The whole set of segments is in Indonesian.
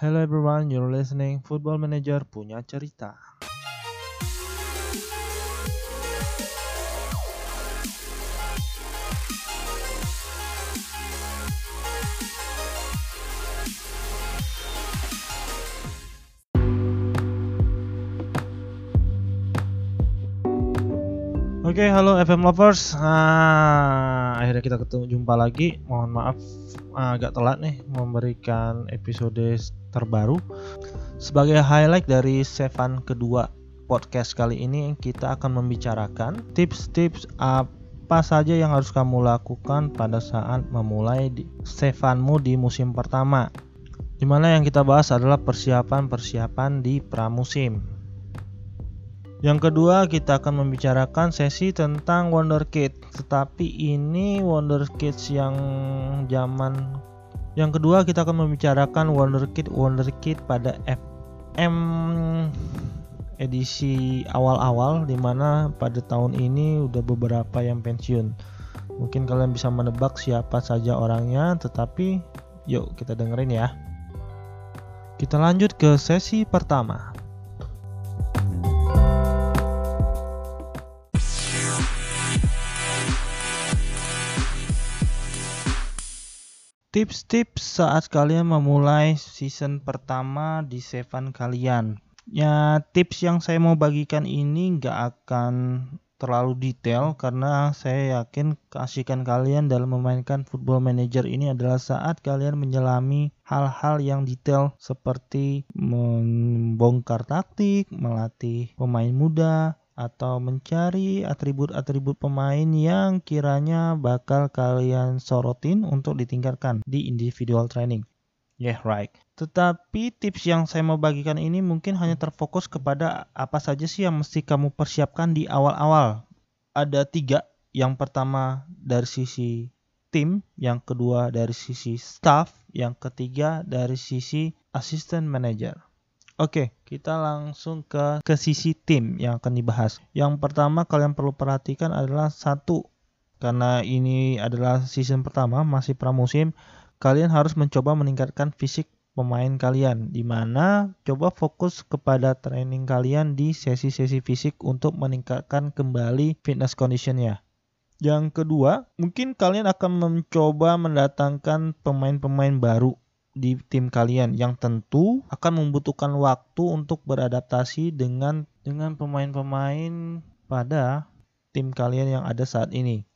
Hello everyone, you're listening Football Manager punya cerita. Oke, halo FM lovers. Ah, akhirnya kita ketemu jumpa lagi. Mohon maaf ah, agak telat nih memberikan episode terbaru. Sebagai highlight dari Sevan kedua podcast kali ini kita akan membicarakan tips-tips apa saja yang harus kamu lakukan pada saat memulai di Sevanmu di musim pertama. Di mana yang kita bahas adalah persiapan-persiapan di pramusim. Yang kedua kita akan membicarakan sesi tentang Wonderkid Tetapi ini Wonderkids yang zaman Yang kedua kita akan membicarakan Wonderkid Wonderkid pada FM edisi awal-awal Di mana pada tahun ini udah beberapa yang pensiun. Mungkin kalian bisa menebak siapa saja orangnya Tetapi yuk kita dengerin ya. Kita lanjut ke sesi pertama Tips-tips saat kalian memulai season pertama di Seven kalian. Ya, tips yang saya mau bagikan ini nggak akan terlalu detail karena saya yakin keasikan kalian dalam memainkan Football Manager ini adalah saat kalian menyelami hal-hal yang detail seperti membongkar taktik, melatih pemain muda, atau mencari atribut-atribut pemain yang kiranya bakal kalian sorotin untuk ditingkatkan di individual training. Yeah, right. Tetapi tips yang saya mau bagikan ini mungkin hanya terfokus kepada apa saja sih yang mesti kamu persiapkan di awal-awal. Ada tiga. Yang pertama dari sisi tim, yang kedua dari sisi staff, yang ketiga dari sisi assistant manager. Oke, kita langsung ke ke sisi tim yang akan dibahas. Yang pertama kalian perlu perhatikan adalah satu karena ini adalah season pertama masih pramusim, kalian harus mencoba meningkatkan fisik pemain kalian di mana coba fokus kepada training kalian di sesi-sesi fisik untuk meningkatkan kembali fitness conditionnya. Yang kedua, mungkin kalian akan mencoba mendatangkan pemain-pemain baru di tim kalian yang tentu akan membutuhkan waktu untuk beradaptasi dengan dengan pemain-pemain pada tim kalian yang ada saat ini.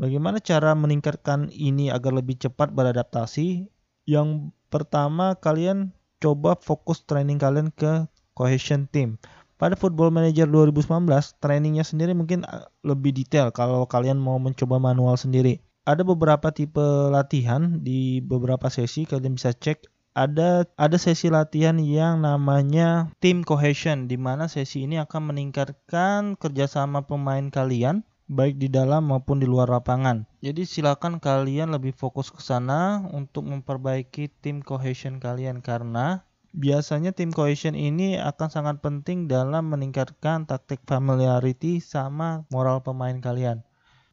Bagaimana cara meningkatkan ini agar lebih cepat beradaptasi? Yang pertama kalian coba fokus training kalian ke cohesion team. Pada Football Manager 2019, trainingnya sendiri mungkin lebih detail kalau kalian mau mencoba manual sendiri ada beberapa tipe latihan di beberapa sesi kalian bisa cek ada ada sesi latihan yang namanya team cohesion di mana sesi ini akan meningkatkan kerjasama pemain kalian baik di dalam maupun di luar lapangan. Jadi silakan kalian lebih fokus ke sana untuk memperbaiki tim cohesion kalian karena biasanya tim cohesion ini akan sangat penting dalam meningkatkan taktik familiarity sama moral pemain kalian.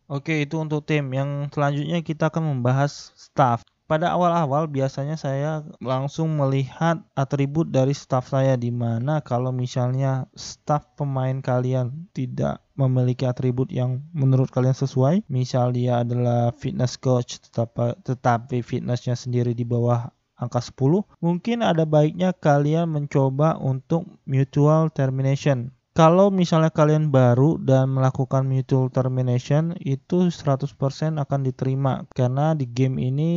Oke, itu untuk tim. Yang selanjutnya kita akan membahas staff. Pada awal-awal biasanya saya langsung melihat atribut dari staff saya di mana kalau misalnya staff pemain kalian tidak memiliki atribut yang menurut kalian sesuai, misal dia adalah fitness coach tetapi, tetapi fitnessnya sendiri di bawah angka 10, mungkin ada baiknya kalian mencoba untuk mutual termination kalau misalnya kalian baru dan melakukan mutual termination itu 100% akan diterima. Karena di game ini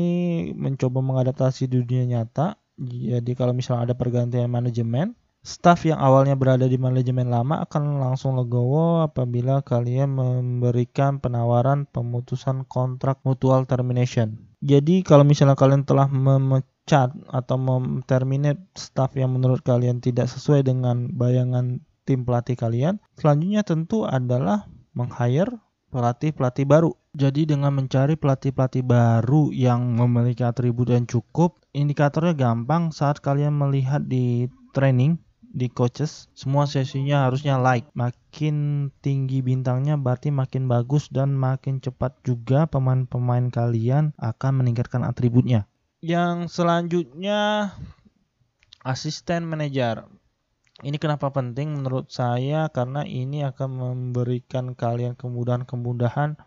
mencoba mengadaptasi dunia nyata. Jadi kalau misalnya ada pergantian manajemen staff yang awalnya berada di manajemen lama akan langsung legowo apabila kalian memberikan penawaran pemutusan kontrak mutual termination. Jadi kalau misalnya kalian telah memecat atau terminate staff yang menurut kalian tidak sesuai dengan bayangan tim pelatih kalian. Selanjutnya tentu adalah meng-hire pelatih-pelatih baru. Jadi dengan mencari pelatih-pelatih baru yang memiliki atribut yang cukup, indikatornya gampang saat kalian melihat di training di coaches semua sesinya harusnya like makin tinggi bintangnya berarti makin bagus dan makin cepat juga pemain-pemain kalian akan meningkatkan atributnya yang selanjutnya asisten manajer. Ini kenapa penting menurut saya karena ini akan memberikan kalian kemudahan-kemudahan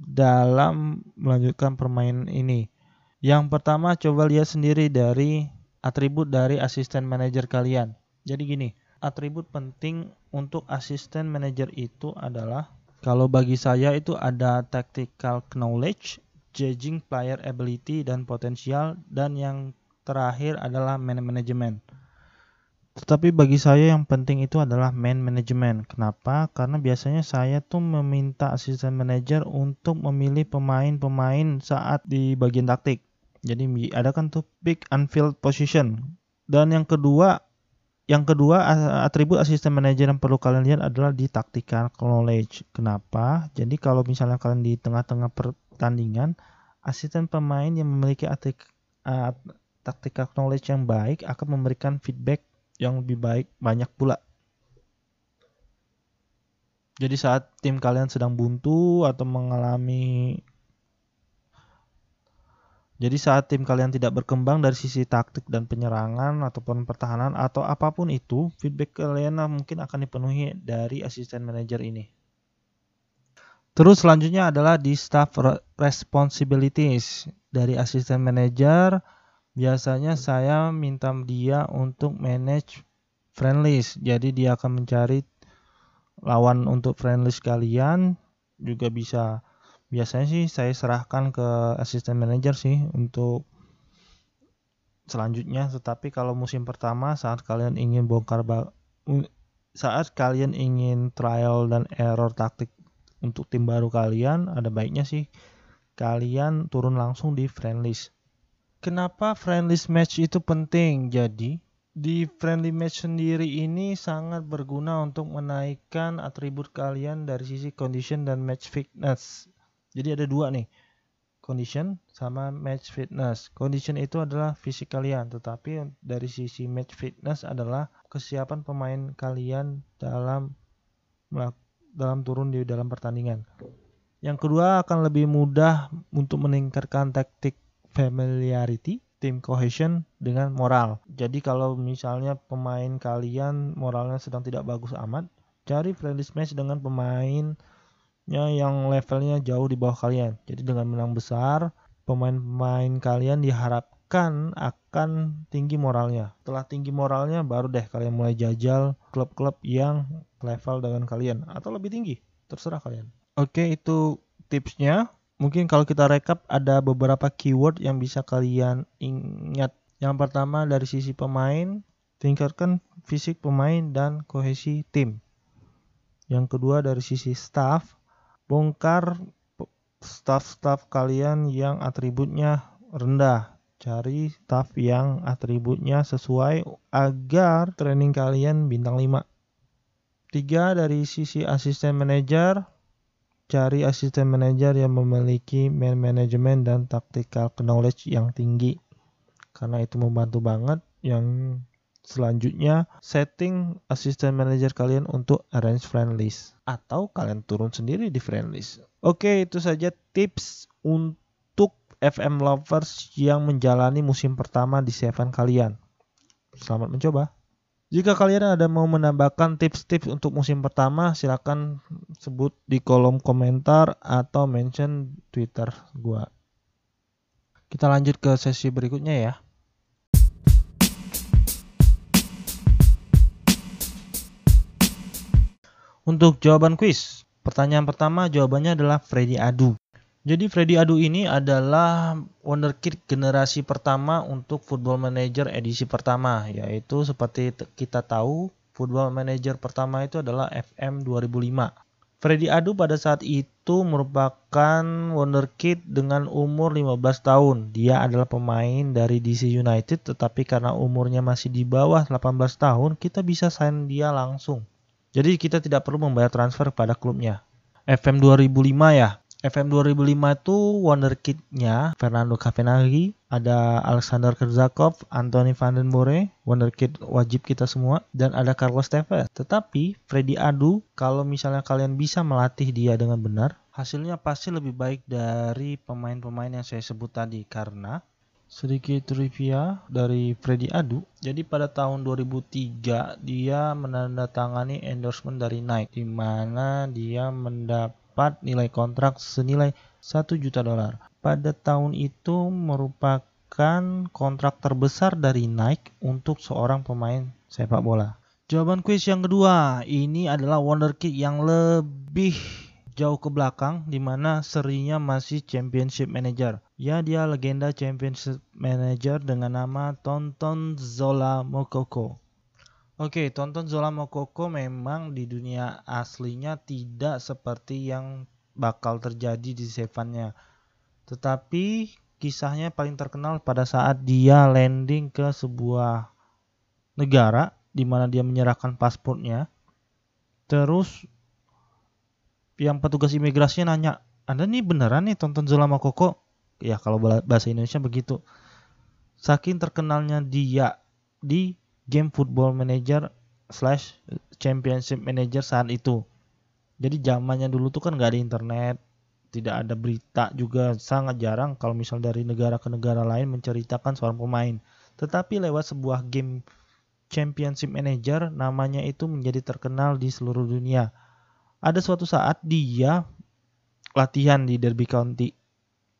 dalam melanjutkan permainan ini. Yang pertama coba lihat sendiri dari atribut dari asisten manajer kalian. Jadi gini, atribut penting untuk asisten manajer itu adalah kalau bagi saya itu ada tactical knowledge, judging player ability dan potensial dan yang terakhir adalah man management. Tetapi bagi saya yang penting itu adalah man management. Kenapa? Karena biasanya saya tuh meminta asisten manager untuk memilih pemain-pemain saat di bagian taktik. Jadi ada kan tuh pick and field position. Dan yang kedua, yang kedua atribut asisten manager yang perlu kalian lihat adalah di tactical knowledge. Kenapa? Jadi kalau misalnya kalian di tengah-tengah pertandingan, asisten pemain yang memiliki uh, tactical knowledge yang baik akan memberikan feedback yang lebih baik banyak pula. Jadi saat tim kalian sedang buntu atau mengalami jadi saat tim kalian tidak berkembang dari sisi taktik dan penyerangan ataupun pertahanan atau apa pun itu, feedback kalian mungkin akan dipenuhi dari asisten manager ini. Terus selanjutnya adalah di staff responsibilities dari asisten manager biasanya saya minta dia untuk manage friendlist. Jadi dia akan mencari lawan untuk friendlist kalian juga bisa. Biasanya sih saya serahkan ke asisten manager sih untuk selanjutnya. Tetapi kalau musim pertama saat kalian ingin bongkar saat kalian ingin trial dan error taktik untuk tim baru kalian ada baiknya sih kalian turun langsung di friendlist Kenapa friendly match itu penting? Jadi, di friendly match sendiri ini sangat berguna untuk menaikkan atribut kalian dari sisi condition dan match fitness. Jadi ada dua nih, condition sama match fitness. Condition itu adalah fisik kalian, tetapi dari sisi match fitness adalah kesiapan pemain kalian dalam dalam turun di dalam pertandingan. Yang kedua akan lebih mudah untuk meningkatkan taktik familiarity, team cohesion dengan moral. Jadi kalau misalnya pemain kalian moralnya sedang tidak bagus amat, cari friendly match dengan pemainnya yang levelnya jauh di bawah kalian. Jadi dengan menang besar, pemain-pemain kalian diharapkan akan tinggi moralnya. Setelah tinggi moralnya baru deh kalian mulai jajal klub-klub yang level dengan kalian atau lebih tinggi. Terserah kalian. Oke, itu tipsnya mungkin kalau kita rekap ada beberapa keyword yang bisa kalian ingat. Yang pertama dari sisi pemain, tingkatkan fisik pemain dan kohesi tim. Yang kedua dari sisi staff, bongkar staff-staff kalian yang atributnya rendah. Cari staff yang atributnya sesuai agar training kalian bintang 5. Tiga dari sisi asisten manajer, cari asisten manajer yang memiliki man management dan tactical knowledge yang tinggi. Karena itu membantu banget. Yang selanjutnya setting asisten manajer kalian untuk arrange friend list. Atau kalian turun sendiri di friend list. Oke itu saja tips untuk FM lovers yang menjalani musim pertama di Seven kalian. Selamat mencoba jika kalian ada mau menambahkan tips-tips untuk musim pertama, silakan sebut di kolom komentar atau mention Twitter gua. Kita lanjut ke sesi berikutnya ya. Untuk jawaban kuis, pertanyaan pertama jawabannya adalah Freddy Adu. Jadi Freddy Adu ini adalah wonderkid generasi pertama untuk Football Manager edisi pertama, yaitu seperti kita tahu Football Manager pertama itu adalah FM 2005. Freddy Adu pada saat itu merupakan wonderkid dengan umur 15 tahun. Dia adalah pemain dari DC United tetapi karena umurnya masih di bawah 18 tahun, kita bisa sign dia langsung. Jadi kita tidak perlu membayar transfer pada klubnya. FM 2005 ya. FM 2005 itu wonderkid-nya Fernando Cavenaghi, ada Alexander Kerzakov, Anthony Van den Bore, wonderkid wajib kita semua, dan ada Carlos Tevez. Tetapi Freddy Adu, kalau misalnya kalian bisa melatih dia dengan benar, hasilnya pasti lebih baik dari pemain-pemain yang saya sebut tadi karena sedikit trivia dari Freddy Adu. Jadi pada tahun 2003 dia menandatangani endorsement dari Nike di mana dia mendapat nilai kontrak senilai 1 juta dolar. Pada tahun itu merupakan kontrak terbesar dari Nike untuk seorang pemain sepak bola. Jawaban kuis yang kedua, ini adalah wonderkid yang lebih jauh ke belakang di mana serinya masih Championship Manager. Ya, dia legenda Championship Manager dengan nama Tonton Zola Mokoko. Oke, Tonton Zola Mokoko memang di dunia aslinya tidak seperti yang bakal terjadi di Seven-nya. Tetapi kisahnya paling terkenal pada saat dia landing ke sebuah negara di mana dia menyerahkan paspornya. Terus yang petugas imigrasinya nanya, Anda nih beneran nih tonton Zola Koko? Ya kalau bahasa Indonesia begitu. Saking terkenalnya dia di game Football Manager slash Championship Manager saat itu. Jadi zamannya dulu tuh kan nggak ada internet, tidak ada berita juga sangat jarang kalau misal dari negara ke negara lain menceritakan seorang pemain. Tetapi lewat sebuah game Championship Manager namanya itu menjadi terkenal di seluruh dunia ada suatu saat dia latihan di Derby County.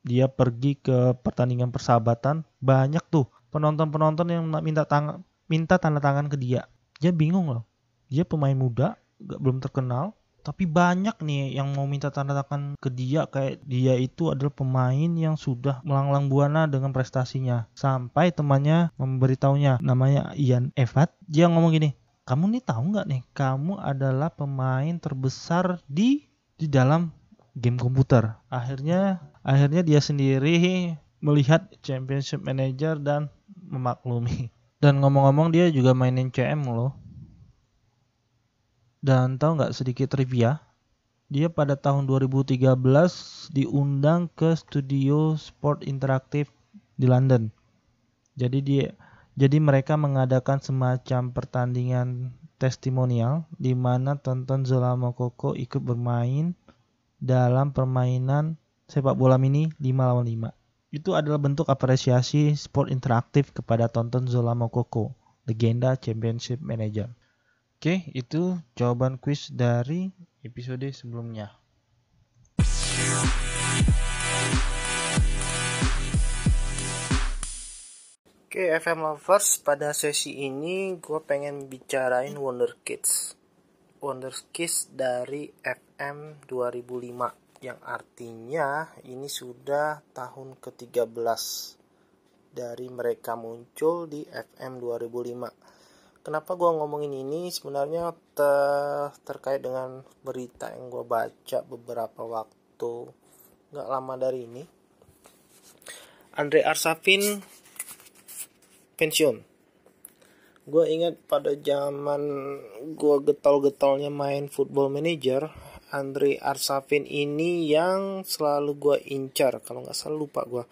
Dia pergi ke pertandingan persahabatan, banyak tuh penonton-penonton yang minta tangan minta tanda tangan ke dia. Dia bingung loh. Dia pemain muda, gak, belum terkenal, tapi banyak nih yang mau minta tanda tangan ke dia kayak dia itu adalah pemain yang sudah melanglang buana dengan prestasinya. Sampai temannya memberitahunya namanya Ian Evat, dia ngomong gini, kamu nih tahu nggak nih kamu adalah pemain terbesar di di dalam game komputer akhirnya akhirnya dia sendiri melihat championship manager dan memaklumi dan ngomong-ngomong dia juga mainin CM loh. Dan tahu nggak sedikit trivia? Dia pada tahun 2013 diundang ke studio sport interaktif di London. Jadi dia jadi mereka mengadakan semacam pertandingan testimonial di mana Tonton Zola Mokoko ikut bermain dalam permainan sepak bola mini 5 lawan 5. Itu adalah bentuk apresiasi sport interaktif kepada Tonton Zola Mokoko, legenda Championship Manager. Oke, itu jawaban kuis dari episode sebelumnya. Oke FM Lovers pada sesi ini gue pengen bicarain Wonder Kids Wonder Kids dari FM 2005 yang artinya ini sudah tahun ke-13 dari mereka muncul di FM 2005 kenapa gue ngomongin ini? Sebenarnya ter terkait dengan berita yang gue baca beberapa waktu nggak lama dari ini. Andre Arsafin pensiun. Gue ingat pada zaman gue getol-getolnya main football manager Andre Arsafin ini yang selalu gue incar. Kalau nggak salah lupa gue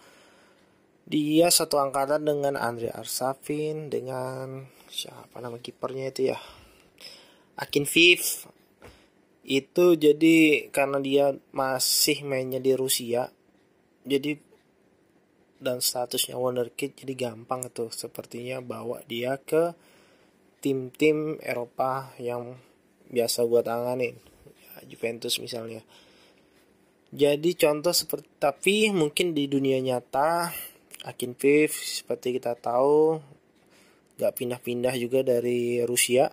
dia satu angkatan dengan Andre Arsafin dengan siapa nama kipernya itu ya? Akin Viv itu jadi karena dia masih mainnya di Rusia jadi dan statusnya wonderkid jadi gampang itu. Sepertinya bawa dia ke tim-tim Eropa yang biasa gue tanganin Juventus misalnya. Jadi contoh seperti tapi mungkin di dunia nyata Akin Viv seperti kita tahu gak pindah-pindah juga dari Rusia.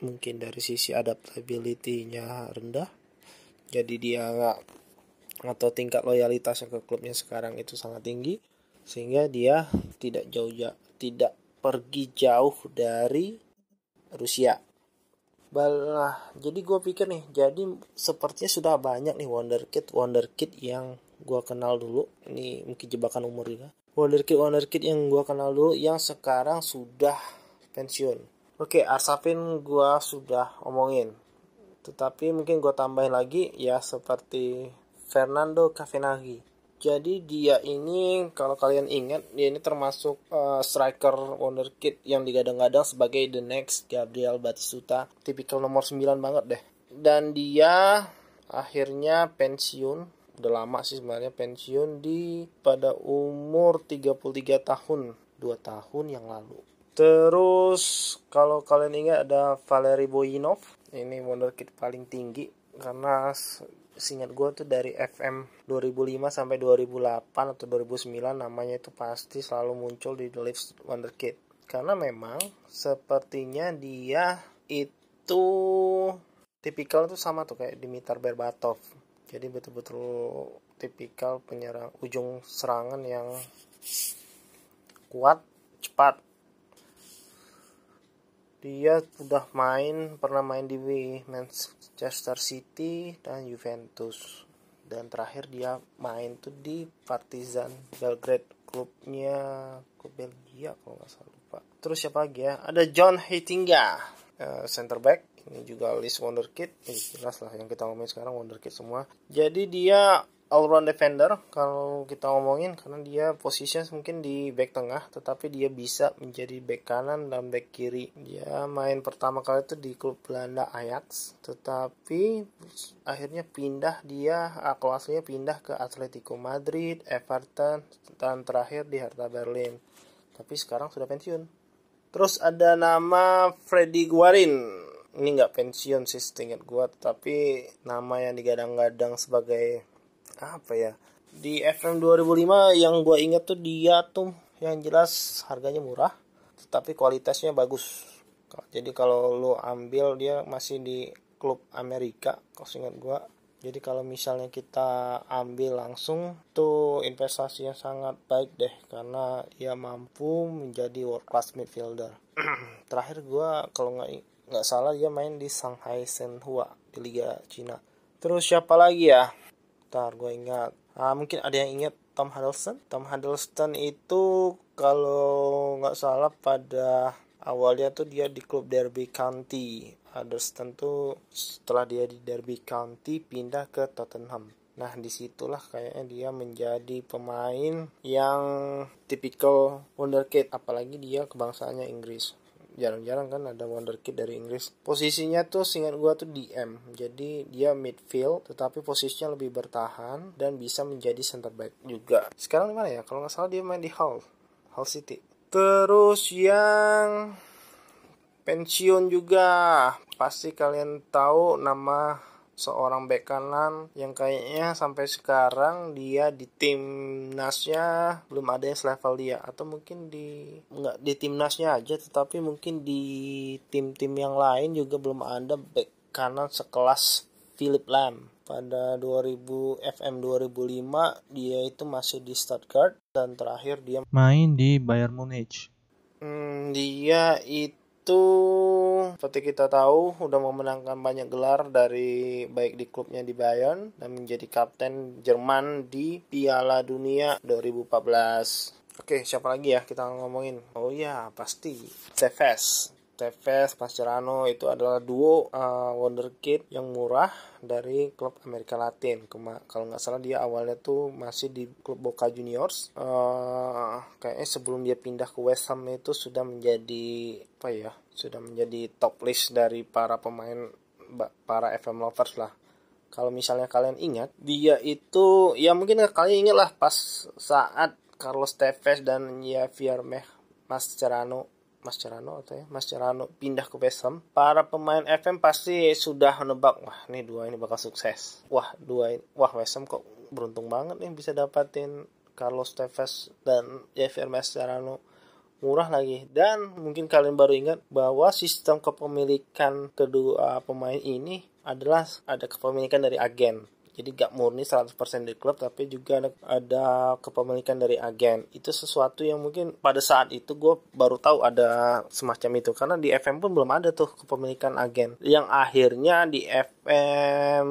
Mungkin dari sisi adaptability-nya rendah. Jadi dia nggak atau tingkat loyalitasnya ke klubnya sekarang itu sangat tinggi. Sehingga dia tidak jauh tidak pergi jauh dari Rusia. Balah, jadi gue pikir nih, jadi sepertinya sudah banyak nih wonderkid wonderkid yang gue kenal dulu. Ini mungkin jebakan umur juga. Wonderkid wonderkid yang gue kenal dulu yang sekarang sudah pensiun. Oke, Arsafin gue sudah omongin. Tetapi mungkin gue tambahin lagi ya seperti Fernando Cavenaghi. Jadi dia ini kalau kalian ingat dia ini termasuk uh, striker wonderkid yang digadang-gadang sebagai the next Gabriel Batistuta, tipikal nomor 9 banget deh. Dan dia akhirnya pensiun udah lama sih sebenarnya pensiun di pada umur 33 tahun. 2 tahun yang lalu. Terus kalau kalian ingat ada Valery Boyinov. Ini wonderkid paling tinggi karena singkat gue tuh dari FM 2005 sampai 2008 atau 2009 namanya itu pasti selalu muncul di The Lives Wonderkid karena memang sepertinya dia itu tipikal tuh sama tuh kayak Dimitar Berbatov. Jadi betul-betul tipikal penyerang ujung serangan yang kuat cepat dia udah main pernah main di Manchester City dan Juventus. Dan terakhir dia main tuh di Partizan Belgrade klubnya klub Belgia kalau nggak salah lupa. Terus siapa lagi ya? Ada John Heitinga uh, center back. Ini juga list wonderkid. Ini jelas lah yang kita ngomongin sekarang wonderkid semua. Jadi dia all round defender kalau kita ngomongin karena dia posisinya mungkin di back tengah tetapi dia bisa menjadi back kanan dan back kiri. Dia main pertama kali itu di klub Belanda Ajax tetapi akhirnya pindah dia kalau aslinya pindah ke Atletico Madrid Everton dan terakhir di Hertha Berlin. Tapi sekarang sudah pensiun. Terus ada nama Freddy Guarin ini nggak pensiun sih setingkat gua tapi nama yang digadang-gadang sebagai apa ya? Di FM 2005 yang gue inget tuh dia tuh yang jelas harganya murah tetapi kualitasnya bagus. Jadi kalau lo ambil dia masih di klub Amerika kalau ingat gue jadi kalau misalnya kita ambil langsung tuh investasi yang sangat baik deh karena dia mampu menjadi world class midfielder. Terakhir gue kalau nggak nggak salah dia main di Shanghai Shenhua di Liga Cina. Terus siapa lagi ya Ntar gue ingat. Ah, mungkin ada yang ingat Tom Hiddleston. Tom Hiddleston itu kalau nggak salah pada awalnya tuh dia di klub Derby County. Hiddleston tuh setelah dia di Derby County pindah ke Tottenham. Nah di situlah kayaknya dia menjadi pemain yang tipikal wonderkid apalagi dia kebangsaannya Inggris jarang-jarang kan ada wonderkid dari Inggris. Posisinya tuh singkat gua tuh DM jadi dia midfield tetapi posisinya lebih bertahan dan bisa menjadi center back juga. Sekarang di mana ya? Kalau nggak salah dia main di Hull Hull City. Terus yang pensiun juga. Pasti kalian tahu nama seorang bek kanan yang kayaknya sampai sekarang dia di timnasnya belum ada yang selevel dia atau mungkin di nggak di timnasnya aja tetapi mungkin di tim-tim yang lain juga belum ada bek kanan sekelas Philip Lam pada 2000 FM 2005 dia itu masih di Stuttgart dan terakhir dia main di Bayern Munich. Hmm, dia itu itu seperti kita tahu udah memenangkan banyak gelar dari baik di klubnya di Bayern dan menjadi kapten Jerman di Piala Dunia 2014. Oke, siapa lagi ya kita ngomongin? Oh ya, pasti Tevez. Tevez, Mascherano itu adalah duo uh, wonderkid yang murah dari klub Amerika Latin. Kema kalau nggak salah dia awalnya tuh masih di klub Boca Juniors. Uh, kayaknya sebelum dia pindah ke West Ham itu sudah menjadi apa ya? Sudah menjadi top list dari para pemain para FM lovers lah. Kalau misalnya kalian ingat, dia itu ya mungkin kalian ingat lah pas saat Carlos Tevez dan Javier Mascherano Mas Cerano atau ya? Mas Cerano pindah ke West Ham. Para pemain FM pasti sudah menebak wah nih dua ini bakal sukses. Wah dua ini wah West Ham kok beruntung banget nih bisa dapatin Carlos Tevez dan Javier Mascherano murah lagi. Dan mungkin kalian baru ingat bahwa sistem kepemilikan kedua pemain ini adalah ada kepemilikan dari agen jadi gak murni 100% dari klub tapi juga ada, ada kepemilikan dari agen. Itu sesuatu yang mungkin pada saat itu gue baru tahu ada semacam itu. Karena di FM pun belum ada tuh kepemilikan agen. Yang akhirnya di FM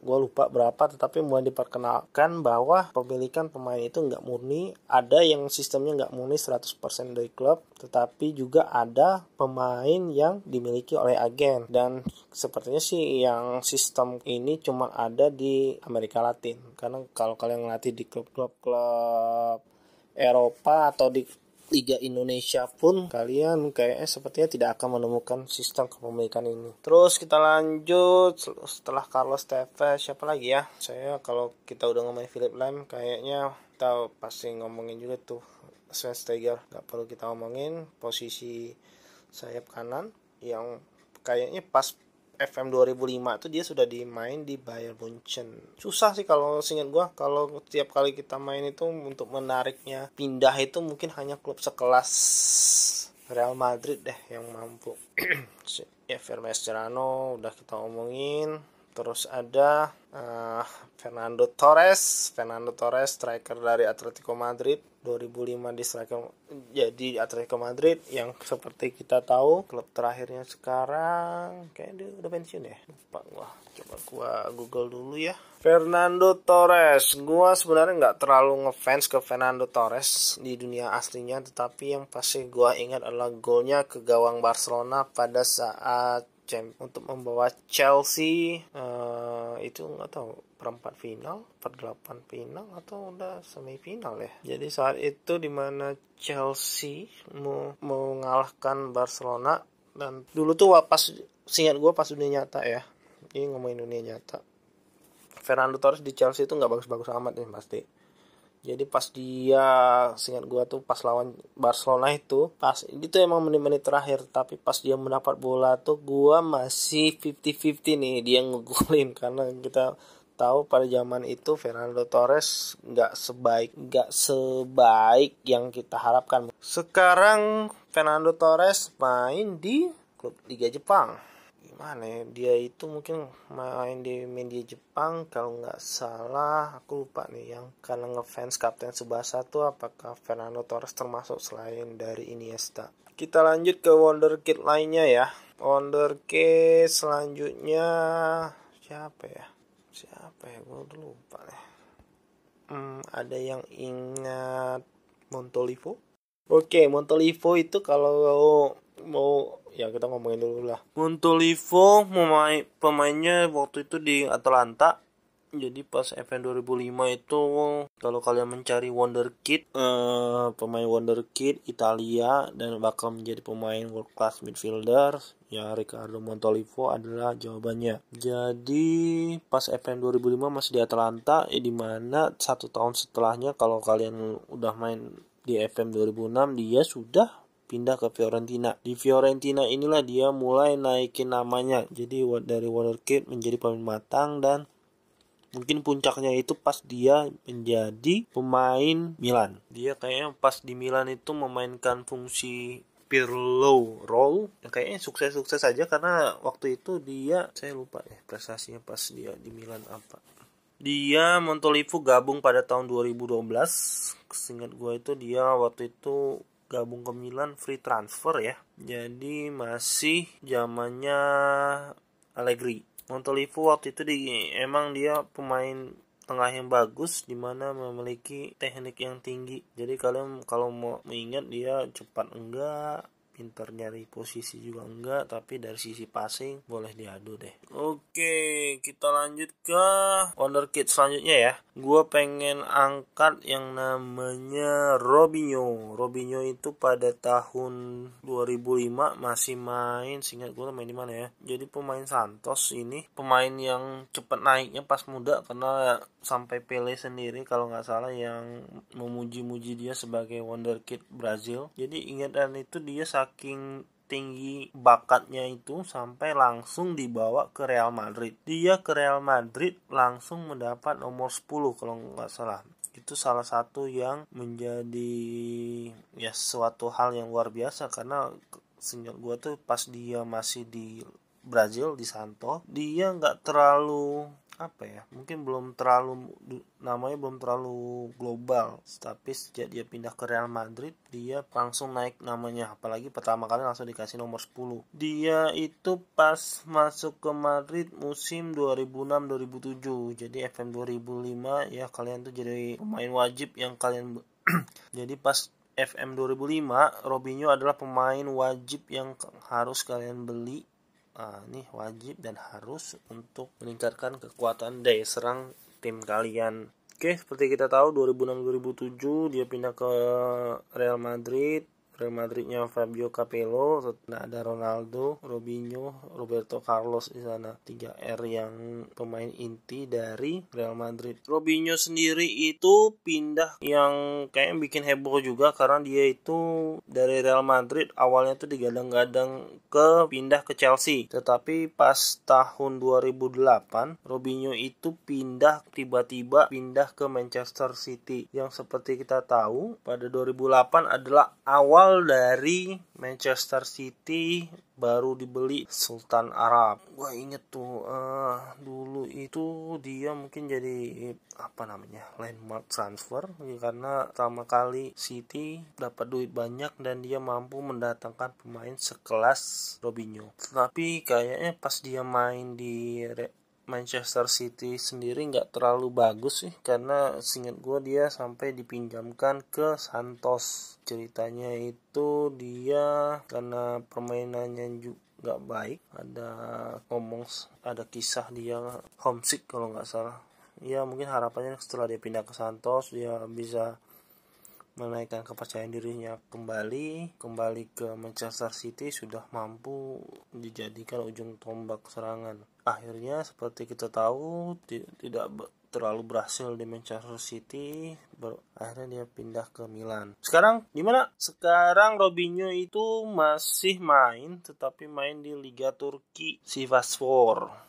gue lupa berapa tetapi mulai diperkenalkan bahwa kepemilikan pemain itu nggak murni. Ada yang sistemnya nggak murni 100% dari klub tetapi juga ada pemain yang dimiliki oleh agen. Dan sepertinya sih yang sistem ini cuma ada di Amerika Latin karena kalau kalian ngelatih di klub-klub klub Eropa atau di Liga Indonesia pun kalian kayaknya sepertinya tidak akan menemukan sistem kepemilikan ini. Terus kita lanjut setelah Carlos Tevez siapa lagi ya? Saya kalau kita udah ngomongin Philip Lam kayaknya kita pasti ngomongin juga tuh Schweinsteiger. Gak perlu kita ngomongin posisi sayap kanan yang kayaknya pas FM 2005 itu dia sudah dimain di Bayern Munchen. Susah sih kalau singkat gua kalau tiap kali kita main itu untuk menariknya pindah itu mungkin hanya klub sekelas Real Madrid deh yang mampu. Vermes Mascherano udah kita omongin. Terus ada uh, Fernando Torres, Fernando Torres striker dari Atletico Madrid. 2005 di striker jadi Atletico Madrid yang seperti kita tahu klub terakhirnya sekarang kayak dia udah pensiun ya? Lupa gua. Coba gua google dulu ya. Fernando Torres. Gua sebenarnya nggak terlalu ngefans ke Fernando Torres di dunia aslinya tetapi yang pasti gua ingat adalah golnya ke gawang Barcelona pada saat untuk membawa Chelsea uh, itu nggak tahu perempat final, perdelapan final atau udah semifinal ya. Jadi saat itu di mana Chelsea mau mengalahkan Barcelona dan dulu tuh pas singkat gue pas dunia nyata ya. Ini ngomongin dunia nyata. Fernando Torres di Chelsea itu nggak bagus-bagus amat nih pasti jadi pas dia singkat gua tuh pas lawan Barcelona itu pas itu emang menit-menit terakhir. Tapi pas dia mendapat bola tuh gua masih 50-50 nih dia ngegolin. Karena kita tahu pada zaman itu Fernando Torres nggak sebaik nggak sebaik yang kita harapkan. Sekarang Fernando Torres main di klub Liga Jepang gimana ya dia itu mungkin main di media Jepang kalau nggak salah aku lupa nih yang karena ngefans Kapten Subasa tuh apakah Fernando Torres termasuk selain dari Iniesta? Kita lanjut ke wonderkid lainnya ya. Wonderkid selanjutnya siapa ya? Siapa ya? Gue udah lupa nih. Hmm, ada yang ingat Montolivo? Oke, Montolivo itu kalau mau ya kita ngomongin dulu lah. Montolivo pemain pemainnya waktu itu di Atalanta. Jadi pas event 2005 itu kalau kalian mencari wonderkid eh, pemain wonderkid Italia dan bakal menjadi pemain world class midfielder ya Ricardo Montolivo adalah jawabannya. Jadi pas event 2005 masih di Atalanta ya di mana satu tahun setelahnya kalau kalian udah main di FM 2006 dia sudah pindah ke Fiorentina. Di Fiorentina inilah dia mulai naikin namanya. Jadi dari Wonderkid menjadi pemain matang dan mungkin puncaknya itu pas dia menjadi pemain Milan. Dia kayaknya pas di Milan itu memainkan fungsi Pirlo role yang kayaknya sukses-sukses saja karena waktu itu dia saya lupa ya prestasinya pas dia di Milan apa. Dia Montolivo gabung pada tahun 2012. Seingat gue itu dia waktu itu gabung ke Milan free transfer ya. Jadi masih zamannya Allegri. Montolivo waktu itu di emang dia pemain tengah yang bagus di mana memiliki teknik yang tinggi jadi kalian kalau mau mengingat dia cepat enggak pinter nyari posisi juga enggak tapi dari sisi passing boleh diadu deh. Oke kita lanjut ke wonder kid selanjutnya ya. Gue pengen angkat yang namanya Robinho. Robinho itu pada tahun 2005 masih main singkat gue main di mana ya? Jadi pemain Santos ini pemain yang cepet naiknya pas muda karena sampai Pele sendiri kalau nggak salah yang memuji-muji dia sebagai wonder kid Brazil. Jadi ingatan itu dia saking tinggi bakatnya itu sampai langsung dibawa ke Real Madrid. Dia ke Real Madrid langsung mendapat nomor 10 kalau nggak salah. Itu salah satu yang menjadi ya suatu hal yang luar biasa karena senior gue tuh pas dia masih di Brazil di Santo dia nggak terlalu apa ya mungkin belum terlalu namanya belum terlalu global tapi sejak dia pindah ke Real Madrid dia langsung naik namanya. Apalagi pertama kali langsung dikasih nomor 10 dia itu pas masuk ke Madrid musim 2006-2007 jadi FM 2005 ya kalian tuh jadi pemain wajib yang kalian jadi pas FM 2005 Robinho adalah pemain wajib yang harus kalian beli uh, ini wajib dan harus untuk meningkatkan kekuatan daya serang tim kalian. Oke, seperti kita tahu 2006-2007 dia pindah ke Real Madrid Real Madridnya Fabio Capello, ada Ronaldo, Robinho, Roberto Carlos di sana. 3R yang pemain inti dari Real Madrid. Robinho sendiri itu pindah yang kayak bikin heboh juga karena dia itu dari Real Madrid awalnya tuh digadang-gadang ke pindah ke Chelsea. Tetapi pas tahun 2008 Robinho itu pindah tiba-tiba pindah ke Manchester City yang seperti kita tahu pada 2008 adalah awal awal dari Manchester City baru dibeli Sultan Arab. Gua inget tuh uh, dulu itu dia mungkin jadi apa namanya landmark transfer karena pertama kali City dapat duit banyak dan dia mampu mendatangkan pemain sekelas Robinho. Tapi kayaknya pas dia main di Manchester City sendiri nggak terlalu bagus sih karena singkat gue dia sampai dipinjamkan ke Santos. Ceritanya itu dia karena permainannya juga nggak baik ada ngomong ada kisah dia homesick kalau nggak salah. Ya mungkin harapannya setelah dia pindah ke Santos dia bisa menaikkan kepercayaan dirinya kembali kembali ke Manchester City sudah mampu dijadikan ujung tombak serangan akhirnya seperti kita tahu tidak terlalu berhasil di Manchester City akhirnya dia pindah ke Milan sekarang gimana sekarang Robinho itu masih main tetapi main di Liga Turki Sivasspor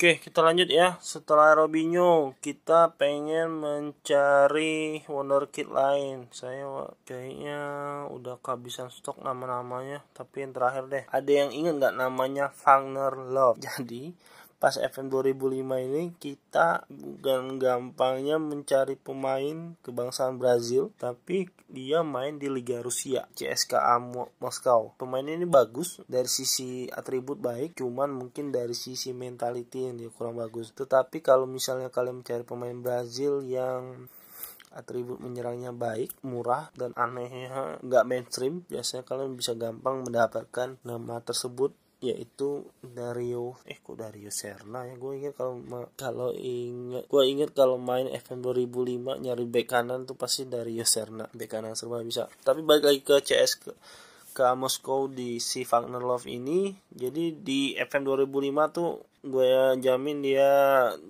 Oke, kita lanjut ya. Setelah Robinho, kita pengen mencari wonderkid lain. Saya kayaknya udah kehabisan stok nama-namanya. Tapi yang terakhir deh, ada yang inget nggak namanya Wagner Love? Jadi, pas FM 2005 ini kita bukan gampangnya mencari pemain kebangsaan Brazil tapi dia main di Liga Rusia CSKA Moskow pemain ini bagus dari sisi atribut baik cuman mungkin dari sisi mentality yang dia kurang bagus. Tetapi kalau misalnya kalian mencari pemain Brazil yang atribut menyerangnya baik, murah, dan anehnya nggak mainstream, biasanya kalian bisa gampang mendapatkan nama tersebut yaitu Dario eh kok Dario Serna ya? Gue inget kalau kalau inget gue inget kalau main FM 2005 nyari bek kanan tuh pasti Dario Serna bek kanan serba bisa. Tapi balik lagi ke CS ke, ke Moskow di si Wagner Love ini. Jadi di FM 2005 tuh gue jamin dia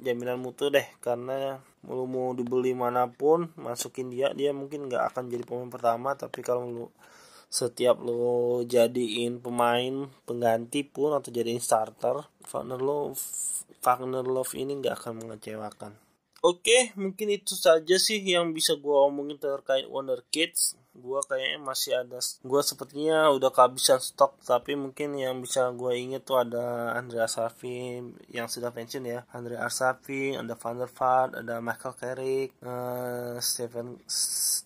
jaminan mutu deh karena mau mau dibeli mana pun masukin dia dia mungkin nggak akan jadi pemain pertama. Tapi kalau lu setiap lo jadiin pemain pengganti pun atau jadiin starter Wagner Love Wagner Love ini nggak akan mengecewakan. Oke, mungkin itu saja sih yang bisa gue omongin terkait Wonder Kids. Gue kayaknya masih ada gue sepertinya udah kehabisan stok tapi mungkin yang bisa gue inget tuh ada Andrea Safi yang sudah pensiun ya. Andrea Arsafi ada Van der Vaart ada Michael Carrick uh, Stephen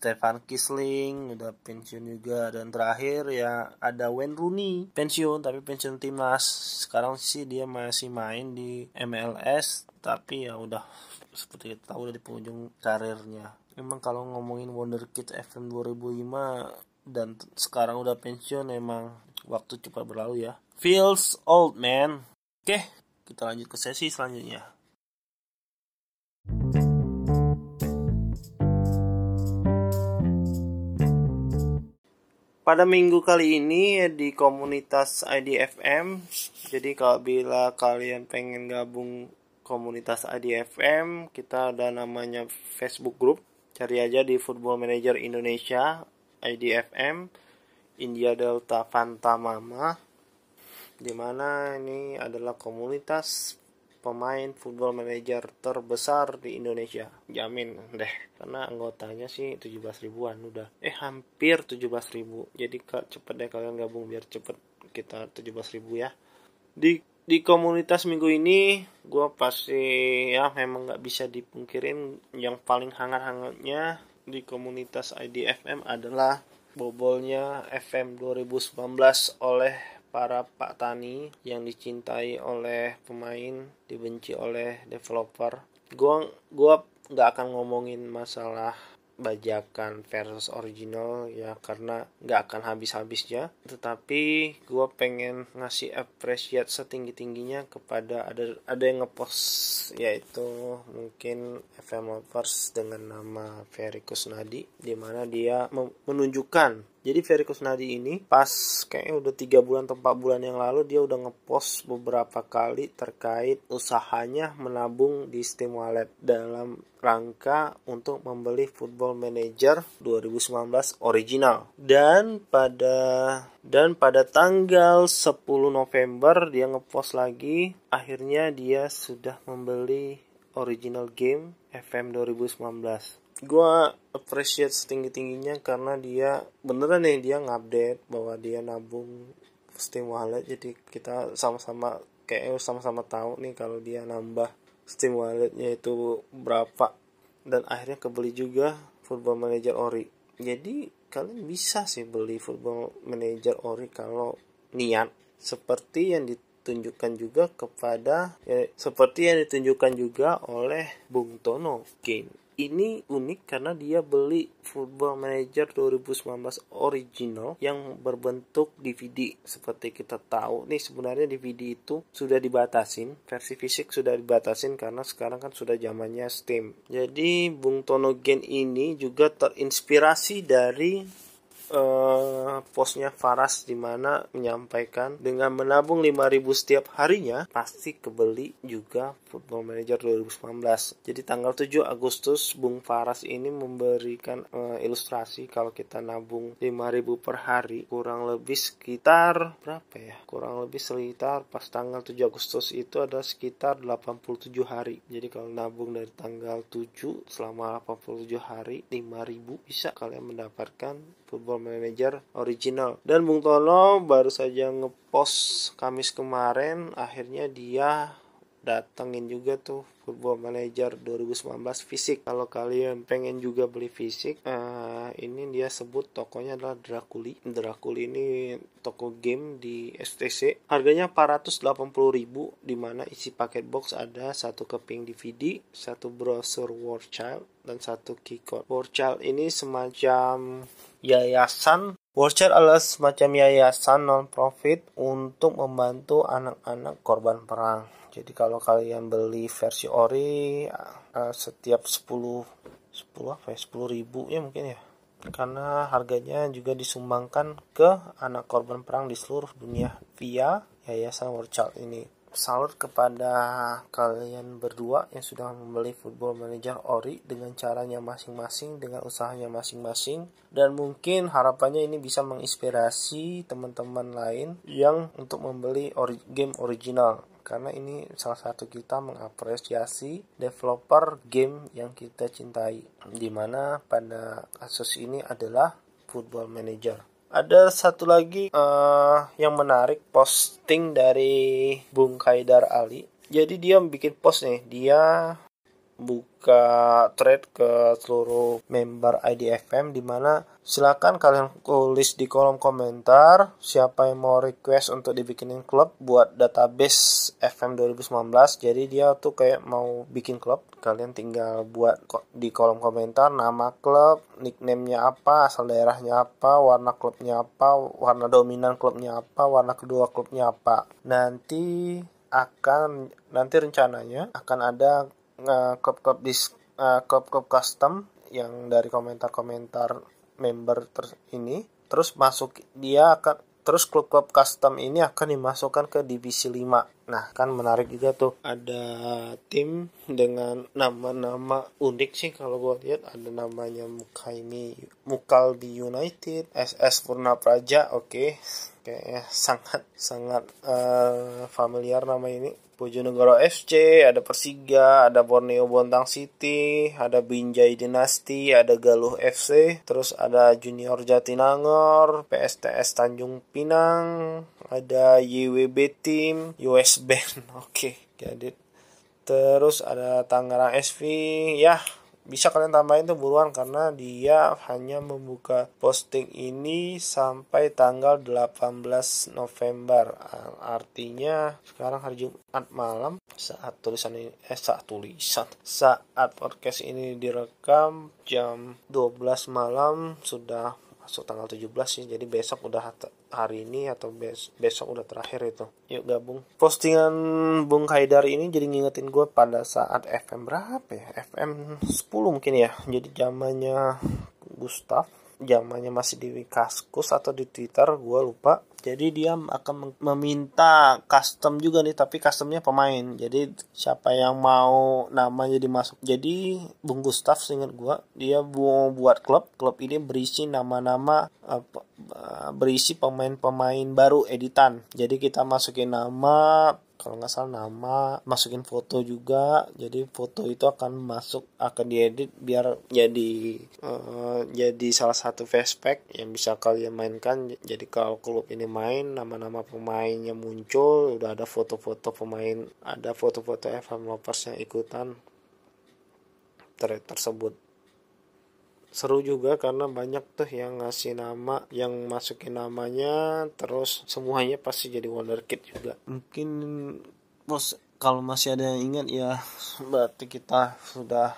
Stefan Kisling udah pensiun juga. Dan terakhir ya ada Wayne Rooney. Pensiun tapi pensiun timnas. Sekarang sih dia masih main di MLS tapi ya udah seperti kita tahu udah di penghujung karirnya. Memang kalau ngomongin Wonder Kids FM 2005 dan sekarang udah pensiun emang waktu cepat berlalu ya. Feels old man. Oke kita lanjut ke sesi selanjutnya pada minggu kali ini di komunitas IDFM jadi kalau bila kalian pengen gabung komunitas IDFM kita ada namanya Facebook group. Cari aja di Football Manager Indonesia IDFM India Delta Fanta Mama di mana ini adalah komunitas pemain football manager terbesar di Indonesia. Jamin deh karena anggotanya sih 17 ribuan udah. Eh hampir 17 ribu. Jadi cepet deh kalian gabung biar cepet kita 17 ribu ya. Di di komunitas minggu ini gue pasti ya memang nggak bisa dipungkirin. Yang paling hangat-hangatnya di komunitas IDFM adalah bobolnya FM 2019 oleh para Pak Tani yang dicintai oleh pemain, dibenci oleh developer. Gua gua nggak akan ngomongin masalah bajakan versus original ya karena nggak akan habis-habisnya tetapi gue pengen ngasih appreciate setinggi tingginya kepada ada ada yang ngepost yaitu mungkin FM Lovers dengan nama Ferry Kusnadi di mana dia menunjukkan jadi Ferry Kusnadi ini pas kayaknya udah tiga bulan atau empat bulan yang lalu dia udah ngepost beberapa kali terkait usahanya menabung di Steam Wallet dalam rangka untuk membeli Football Manager 2019 original. Dan pada dan pada tanggal 10 November dia ngepost lagi akhirnya dia sudah membeli original game FM 2019 gue appreciate setinggi tingginya karena dia beneran nih dia ngupdate bahwa dia nabung Steam Wallet. Jadi kita sama-sama kayak sama-sama tahu nih kalau dia nambah Steam Walletnya itu berapa. Dan akhirnya kebeli juga Football Manager Ori. Jadi kalian bisa sih beli Football Manager Ori kalau niat. Seperti yang ditunjukkan juga kepada ya, seperti yang ditunjukkan juga oleh Bung Tono Game ini unik karena dia beli Football Manager 2019 original yang berbentuk DVD. Seperti kita tahu nih sebenarnya DVD itu sudah dibatasin, versi fisik sudah dibatasin karena sekarang kan sudah zamannya Steam. Jadi Bung Tono Gen ini juga terinspirasi dari uh, postnya Faras di mana menyampaikan dengan menabung 5000 setiap harinya pasti kebeli juga Football Manager 2019. Jadi tanggal 7 Agustus Bung Faras ini memberikan uh, ilustrasi kalau kita nabung 5000 per hari kurang lebih sekitar berapa ya? Kurang lebih sekitar pas tanggal 7 Agustus itu ada sekitar 87 hari. Jadi kalau nabung dari tanggal 7 selama 87 hari 5000 bisa kalian mendapatkan Football Manager original. Dan Bung Tono baru saja ngepost Kamis kemarin akhirnya dia datengin juga tuh Football Manager 2019 fisik. Kalau kalian pengen juga beli fisik uh, ini dia sebut tokonya adalah Draculi Draculi ini toko game di STC harganya 480.000 di mana isi paket box ada satu keping DVD satu browser War Child dan satu keycode. War Child ini semacam yayasan Watcher adalah semacam yayasan non-profit untuk membantu anak-anak korban perang. Jadi kalau kalian beli versi ori uh, setiap 10 10 apa ya? 10 ribu ya mungkin ya. Karena harganya juga disumbangkan ke anak korban perang di seluruh dunia via Yayasan World ini salut kepada kalian berdua yang sudah membeli Football Manager Ori dengan caranya masing-masing, dengan usahanya masing-masing, dan mungkin harapannya ini bisa menginspirasi teman-teman lain yang untuk membeli ori game original. Karena ini salah satu kita mengapresiasi developer game yang kita cintai, di mana pada kasus ini adalah Football Manager ada satu lagi uh, yang menarik posting dari Bung Kaidar Ali. Jadi dia bikin post nih dia buka thread ke seluruh member IDFM di mana silakan kalian tulis di kolom komentar siapa yang mau request untuk dibikinin klub buat database FM 2019 jadi dia tuh kayak mau bikin klub kalian tinggal buat di kolom komentar nama klub nicknamenya apa asal daerahnya apa warna klubnya apa warna dominan klubnya apa warna kedua klubnya apa. Nanti akan nanti rencananya akan ada klub-klub di klub-klub custom yang dari komentar-komentar member ter ini. Terus masuk dia akan terus klub-klub custom ini akan dimasukkan ke divisi 5 nah kan menarik juga tuh. Ada tim dengan nama-nama unik sih kalau gue lihat. Ada namanya Mukaimi Mukalbi United SS Purna Praja oke. Okay. kayaknya sangat sangat uh, familiar nama ini Bojonegoro FC, ada Persiga, ada Borneo Bontang City, ada Binjai Dinasti, ada Galuh FC, terus ada Junior Jatinangor, PSTS Tanjung Pinang, ada YWB Team, US Band, oke, okay, jadi terus ada Tangerang SV, ya bisa kalian tambahin tuh buruan karena dia hanya membuka posting ini sampai tanggal 18 November. Artinya sekarang hari Jumat malam saat tulisan ini eh saat tulisan saat podcast ini direkam jam 12 malam sudah masuk tanggal 17 sih jadi besok udah hari ini atau bes besok udah terakhir itu. Yuk gabung. Postingan Bung Haidar ini jadi ngingetin gue pada saat FM berapa ya? FM 10 mungkin ya. Jadi zamannya Gustaf zamannya masih di Kaskus atau di Twitter gue lupa jadi dia akan meminta custom juga nih tapi customnya pemain. Jadi siapa yang mau namanya dimasuk jadi Bung Gustaf seingat gue dia mau buat klub. Klub ini berisi nama-nama berisi pemain-pemain baru editan. Jadi kita masukin nama kalau nggak salah nama masukin foto juga. Jadi foto itu akan masuk akan diedit biar jadi uh, jadi salah satu flashback yang bisa kalian mainkan. Jadi kalau klub ini main nama-nama pemainnya muncul udah ada foto-foto pemain ada foto-foto FM Lovers yang ikutan ter tersebut seru juga karena banyak tuh yang ngasih nama yang masukin namanya terus semuanya pasti jadi wonderkid juga. Mungkin bos kalau masih ada yang ingat ya berarti kita sudah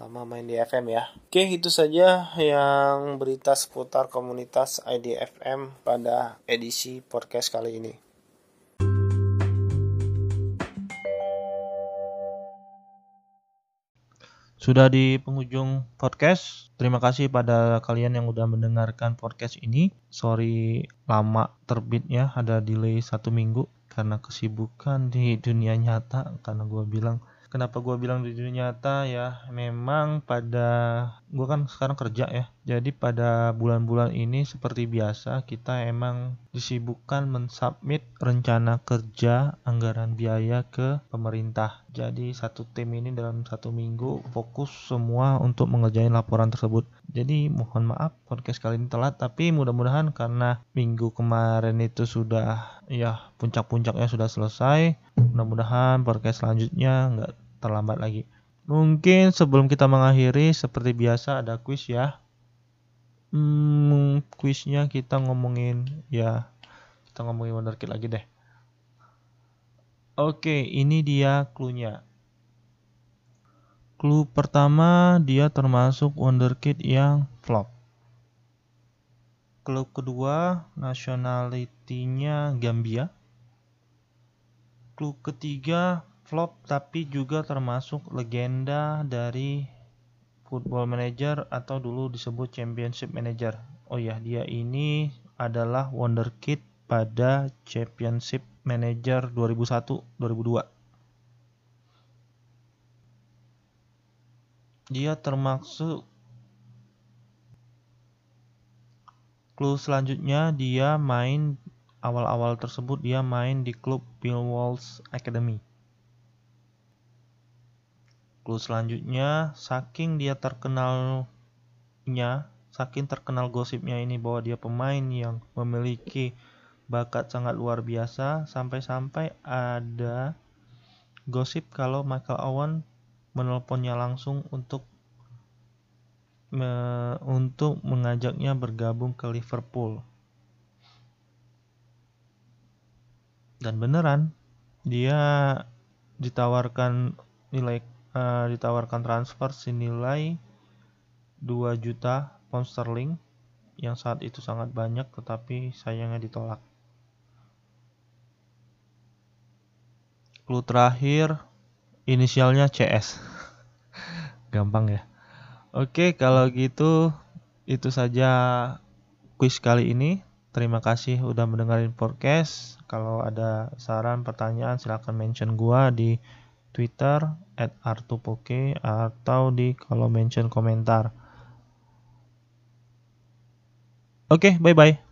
lama main di FM ya. Oke itu saja yang berita seputar komunitas IDFM pada edisi podcast kali ini Sudah di penghujung podcast. Terima kasih pada kalian yang udah mendengarkan podcast ini. Sorry lama terbitnya, ada delay satu minggu karena kesibukan di dunia nyata. Karena gue bilang kenapa gue bilang di dunia nyata ya memang pada gue kan sekarang kerja ya. Jadi pada bulan-bulan ini seperti biasa kita emang disibukkan mensubmit rencana kerja anggaran biaya ke pemerintah. Jadi satu tim ini dalam satu minggu fokus semua untuk mengerjain laporan tersebut. Jadi mohon maaf podcast kali ini telat tapi mudah-mudahan karena minggu kemarin itu sudah ya puncak-puncaknya sudah selesai mudah-mudahan podcast selanjutnya nggak terlambat lagi. Mungkin sebelum kita mengakhiri seperti biasa ada quiz ya. Hmm, quiznya kita ngomongin ya kita ngomongin wonderkid lagi deh. Oke, ini dia clue-nya. Clue pertama dia termasuk wonderkid yang flop. Clue kedua nationality-nya Gambia. Clue ketiga flop tapi juga termasuk legenda dari Football Manager atau dulu disebut Championship Manager. Oh ya, dia ini adalah wonderkid pada Championship Manager 2001-2002. Dia termasuk Clue selanjutnya dia main awal-awal tersebut dia main di klub Bill Walls Academy. Clue selanjutnya, saking dia terkenalnya, saking terkenal gosipnya ini bahwa dia pemain yang memiliki bakat sangat luar biasa, sampai-sampai ada gosip kalau Michael Owen menelponnya langsung untuk me, untuk mengajaknya bergabung ke Liverpool. Dan beneran, dia ditawarkan nilai uh, ditawarkan transfer senilai 2 juta pound sterling yang saat itu sangat banyak tetapi sayangnya ditolak. Clue terakhir inisialnya CS. Gampang ya. Oke, kalau gitu itu saja quiz kali ini. Terima kasih udah mendengarin podcast. Kalau ada saran, pertanyaan silahkan mention gua di Twitter at artupoke atau di kolom mention komentar. Oke, okay, bye-bye.